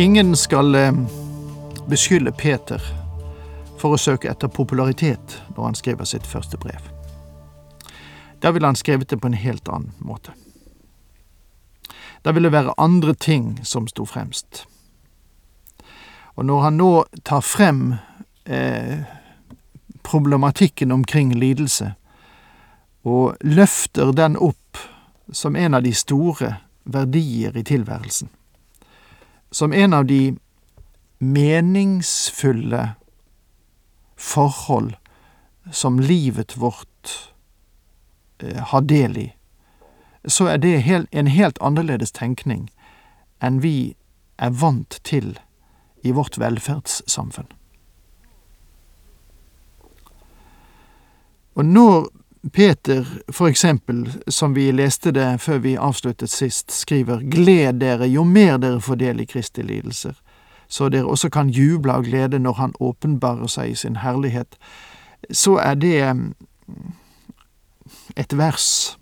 Ingen skal eh, beskylde Peter for å søke etter popularitet når han skriver sitt første brev. Da ville han skrevet det på en helt annen måte. Da ville det være andre ting som sto fremst. Og når han nå tar frem eh, problematikken omkring lidelse, og løfter den opp som en av de store verdier i tilværelsen, som en av de meningsfulle forhold som livet vårt eh, har del i, så er det en helt annerledes tenkning enn vi er vant til i vårt velferdssamfunn. Og når Peter, for eksempel, som vi leste det før vi avsluttet sist, skriver Gled dere jo mer dere får del i Kristi lidelser, så dere også kan juble av glede når Han åpenbarer seg i sin herlighet, så er det mm, et vers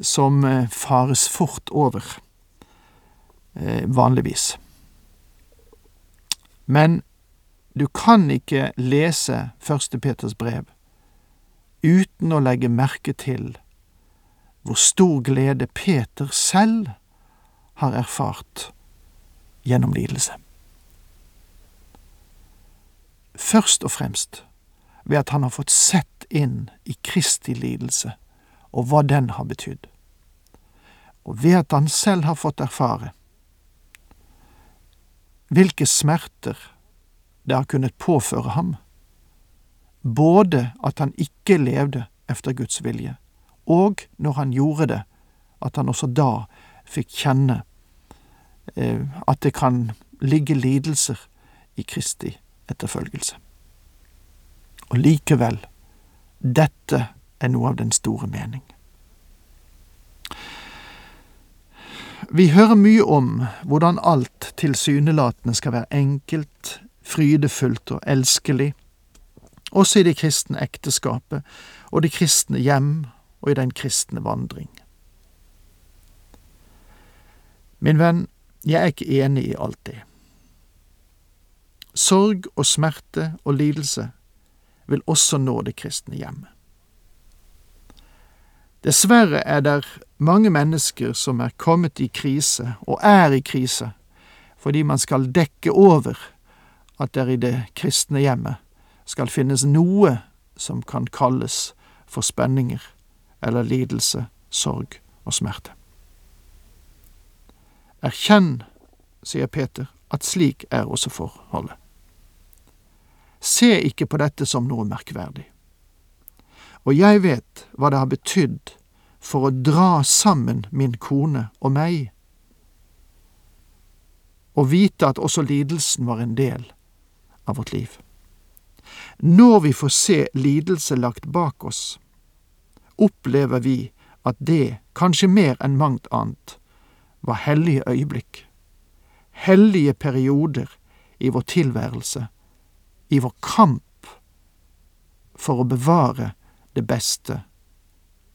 som eh, fares fort over, eh, vanligvis. Men du kan ikke lese Første Peters brev uten å legge merke til hvor stor glede Peter selv har erfart gjennom lidelse. Først og fremst ved at han har fått sett inn i Kristi lidelse og hva den har betydd, og ved at han selv har fått erfare hvilke smerter det har kunnet påføre ham, både at han ikke levde efter Guds vilje, og når han gjorde det, at han også da fikk kjenne eh, at det kan ligge lidelser i Kristi etterfølgelse. Og likevel, dette er noe av den store mening. Vi hører mye om hvordan alt tilsynelatende skal være enkelt, frydefullt og elskelig, også i det kristne ekteskapet og det kristne hjem og i den kristne vandring. Min venn, jeg er ikke enig i alt det. Sorg og smerte og lidelse vil også nå det kristne hjemmet. Dessverre er det mange mennesker som er kommet i krise, og er i krise, fordi man skal dekke over at det er i det kristne hjemmet skal finnes noe som kan kalles for spenninger eller lidelse, sorg og smerte. Erkjenn, sier Peter, at slik er også forholdet. Se ikke på dette som noe merkverdig. Og jeg vet hva det har betydd for å dra sammen min kone og meg, og vite at også lidelsen var en del av vårt liv. Når vi får se lidelse lagt bak oss, opplever vi at det, kanskje mer enn mangt annet, var hellige øyeblikk, hellige perioder i vår tilværelse, i vår kamp for å bevare det beste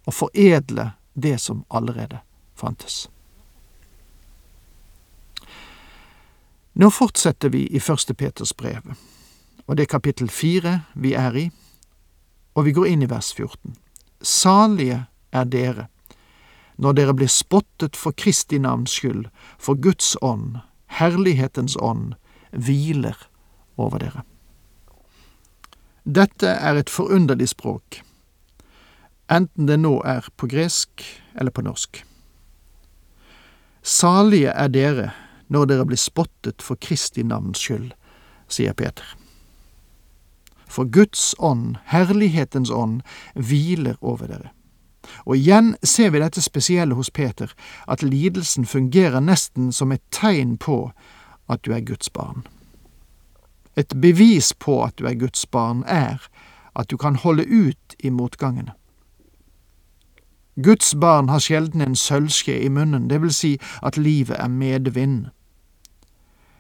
og foredle det som allerede fantes. Nå fortsetter vi i Første Peters brev, og det er kapittel fire vi er i, og vi går inn i vers 14. Salige er dere, når dere blir spottet for Kristi navns skyld, for Guds ånd, herlighetens ånd, hviler over dere. Dette er et forunderlig språk enten det nå er på gresk eller på norsk. Salige er dere når dere blir spottet for Kristi navns skyld, sier Peter. For Guds ånd, herlighetens ånd, hviler over dere. Og igjen ser vi dette spesielle hos Peter, at lidelsen fungerer nesten som et tegn på at du er Guds barn. Et bevis på at du er Guds barn, er at du kan holde ut i motgangene. Guds barn har sjelden en sølvskje i munnen, det vil si at livet er medvind.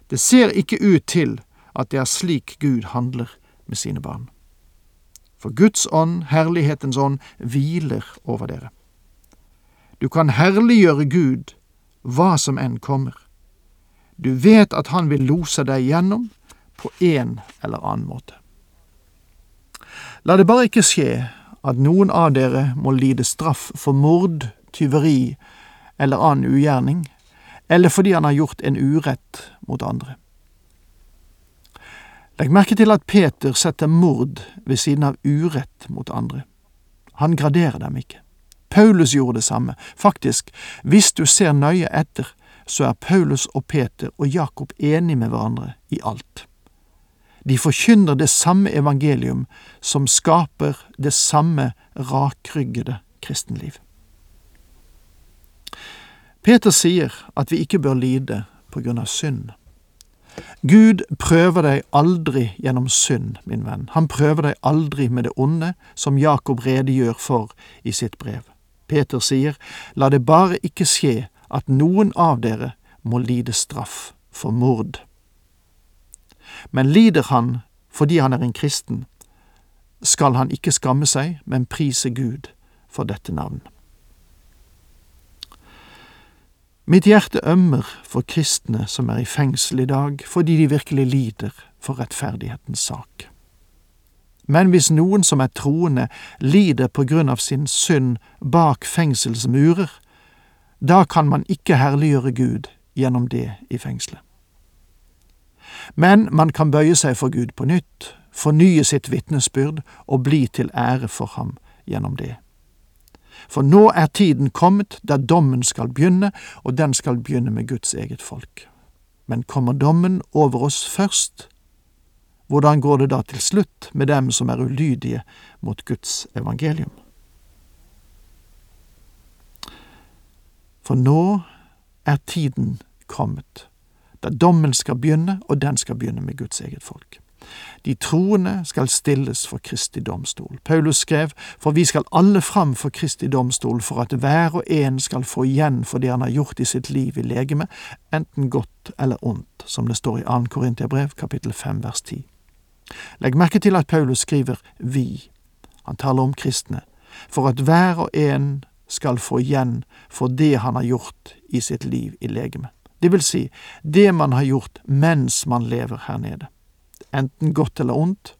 Det ser ikke ut til at det er slik Gud handler med sine barn. For Guds ånd, herlighetens ånd, hviler over dere. Du kan herliggjøre Gud hva som enn kommer. Du vet at Han vil lose deg gjennom på en eller annen måte. La det bare ikke skje at noen av dere må lide straff for mord, tyveri eller annen ugjerning, eller fordi han har gjort en urett mot andre. Legg merke til at Peter setter mord ved siden av urett mot andre. Han graderer dem ikke. Paulus gjorde det samme. Faktisk, hvis du ser nøye etter, så er Paulus og Peter og Jakob enige med hverandre i alt. De forkynner det samme evangelium som skaper det samme rakryggede kristenliv. Peter sier at vi ikke bør lide på grunn av synd. Gud prøver deg aldri gjennom synd, min venn. Han prøver deg aldri med det onde, som Jakob redegjør for i sitt brev. Peter sier, la det bare ikke skje at noen av dere må lide straff for mord. Men lider han fordi han er en kristen, skal han ikke skamme seg, men prise Gud for dette navn. Mitt hjerte ømmer for kristne som er i fengsel i dag, fordi de virkelig lider for rettferdighetens sak. Men hvis noen som er troende lider på grunn av sin synd bak fengselsmurer, da kan man ikke herliggjøre Gud gjennom det i fengselet. Men man kan bøye seg for Gud på nytt, fornye sitt vitnesbyrd og bli til ære for ham gjennom det. For nå er tiden kommet da dommen skal begynne, og den skal begynne med Guds eget folk. Men kommer dommen over oss først? Hvordan går det da til slutt med dem som er ulydige mot Guds evangelium? For nå er tiden kommet da dommen skal begynne, og den skal begynne med Guds eget folk. De troende skal stilles for Kristi domstol. Paulus skrev, for vi skal alle fram for Kristi domstol for at hver og en skal få igjen for det han har gjort i sitt liv i legeme, enten godt eller ondt, som det står i 2. Korintiabrev kapittel 5 vers 10. Legg merke til at Paulus skriver vi. Han taler om kristne. For at hver og en skal få igjen for det han har gjort i sitt liv i legeme. Det vil si, det man har gjort mens man lever her nede. Enten godt eller ondt.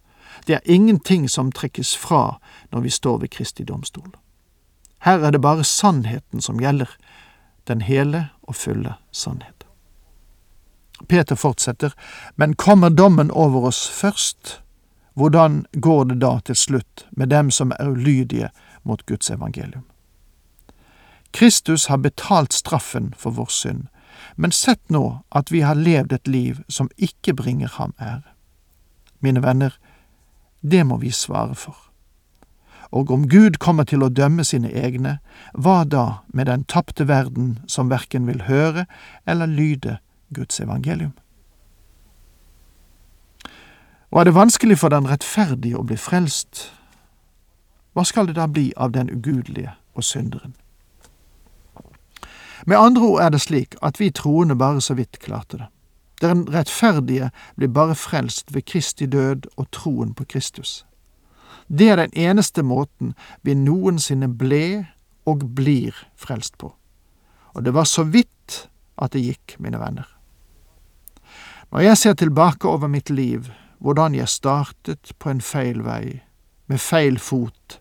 Det er ingenting som trekkes fra når vi står ved Kristi domstol. Her er det bare sannheten som gjelder, den hele og fulle sannhet. Peter fortsetter, men kommer dommen over oss først? Hvordan går det da til slutt med dem som er ulydige mot Guds evangelium? Kristus har betalt straffen for vår synd, men sett nå at vi har levd et liv som ikke bringer ham ære. Mine venner, det må vi svare for. Og om Gud kommer til å dømme sine egne, hva da med den tapte verden som verken vil høre eller lyde Guds evangelium? Og er det vanskelig for den rettferdige å bli frelst, hva skal det da bli av den ugudelige og synderen? Med andre ord er det slik at vi troende bare så vidt klarte det. Den rettferdige blir bare frelst ved Kristi død og troen på Kristus. Det er den eneste måten vi noensinne ble og blir frelst på. Og det var så vidt at det gikk, mine venner. Når jeg ser tilbake over mitt liv, hvordan jeg startet på en feil vei, med feil fot,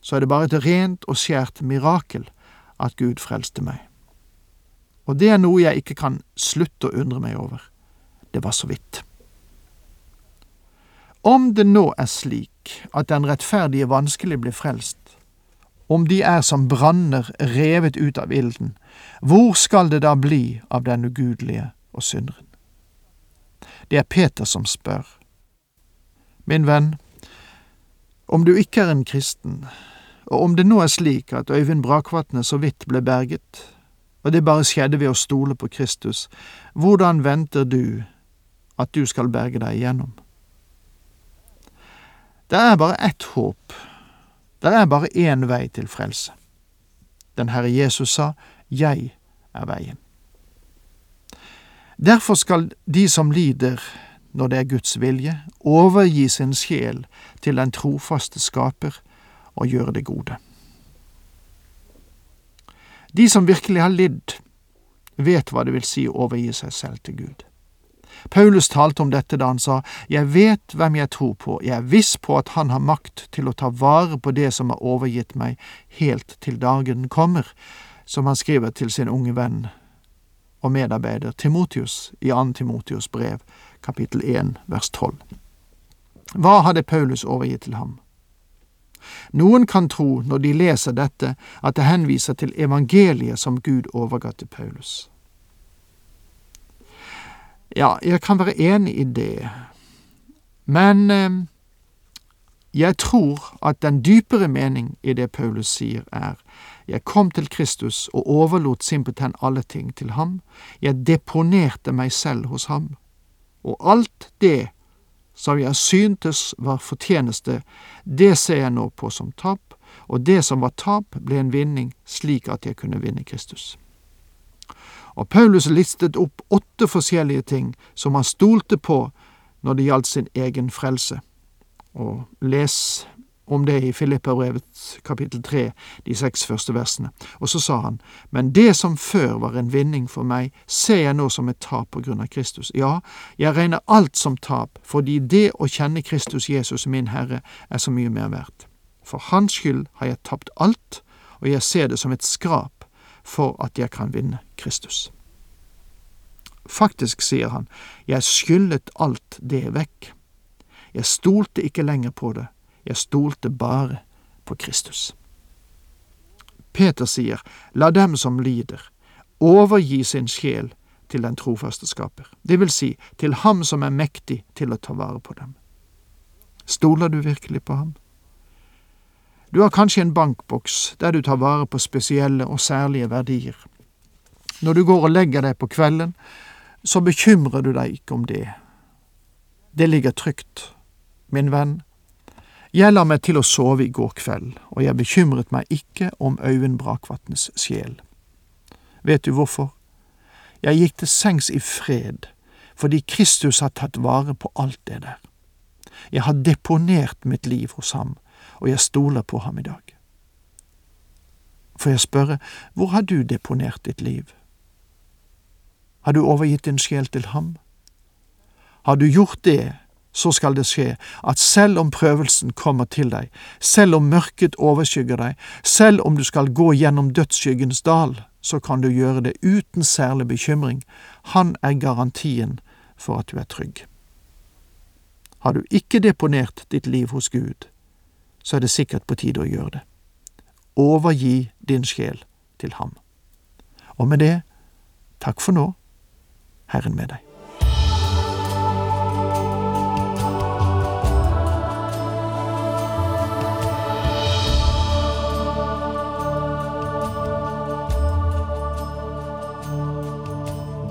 så er det bare et rent og skjært mirakel at Gud frelste meg og det er noe jeg ikke kan slutte å undre meg over. Det var så vidt. Om det nå er slik at den rettferdige vanskelig blir frelst, om de er som branner revet ut av ilden, hvor skal det da bli av den ugudelige og synderen? Det er Peter som spør. Min venn, om du ikke er en kristen, Og om det nå er slik at Øyvind Brakvatne så vidt ble berget, og det bare skjedde ved å stole på Kristus, hvordan venter du at du skal berge deg igjennom? Det er bare ett håp, det er bare én vei til frelse. Den Herre Jesus sa, Jeg er veien. Derfor skal de som lider når det er Guds vilje, overgi sin sjel til den trofaste skaper og gjøre det gode. De som virkelig har lidd, vet hva det vil si å overgi seg selv til Gud. Paulus talte om dette da han sa, Jeg vet hvem jeg tror på, jeg er viss på at Han har makt til å ta vare på det som har overgitt meg, helt til dagen kommer, som han skriver til sin unge venn og medarbeider Timotius i 2. Timotius brev, kapittel 1, vers 12. Hva hadde Paulus overgitt til ham? Noen kan tro, når de leser dette, at det henviser til evangeliet som Gud overga til Paulus. Ja, jeg kan være enig i det, men eh, jeg tror at den dypere mening i det Paulus sier, er jeg kom til Kristus og overlot simpelthen alle ting til ham, jeg deponerte meg selv hos ham, og alt det som jeg syntes var fortjeneste, det ser jeg nå på som tap, og det som var tap, ble en vinning slik at jeg kunne vinne Kristus. Og Paulus listet opp åtte forskjellige ting som han stolte på når det gjaldt sin egen frelse. Og les om det i Filipperbrevet kapittel tre, de seks første versene. Og så sa han, men det som før var en vinning for meg, ser jeg nå som et tap på grunn av Kristus. Ja, jeg regner alt som tap, fordi det å kjenne Kristus Jesus min Herre er så mye mer verdt. For Hans skyld har jeg tapt alt, og jeg ser det som et skrap for at jeg kan vinne Kristus. Faktisk, sier han, jeg skyllet alt det vekk. Jeg stolte ikke lenger på det, jeg stolte bare på Kristus. Peter sier, la dem som lider, overgi sin sjel til den trofaste skaper, det vil si til ham som er mektig til å ta vare på dem. Stoler du virkelig på ham? Du har kanskje en bankboks der du tar vare på spesielle og særlige verdier. Når du går og legger deg på kvelden, så bekymrer du deg ikke om det. Det ligger trygt. Min venn, jeg la meg til å sove i går kveld, og jeg bekymret meg ikke om Øyvind Brakvatns sjel. Vet du hvorfor? Jeg gikk til sengs i fred, fordi Kristus har tatt vare på alt det der. Jeg har deponert mitt liv hos ham, og jeg stoler på ham i dag. Får jeg spørre, hvor har du deponert ditt liv? Har du overgitt din sjel til ham? Har du gjort det så skal det skje at selv om prøvelsen kommer til deg, selv om mørket overskygger deg, selv om du skal gå gjennom dødsskyggens dal, så kan du gjøre det uten særlig bekymring. Han er garantien for at du er trygg. Har du ikke deponert ditt liv hos Gud, så er det sikkert på tide å gjøre det. Overgi din sjel til ham. Og med det, takk for nå, Herren med deg.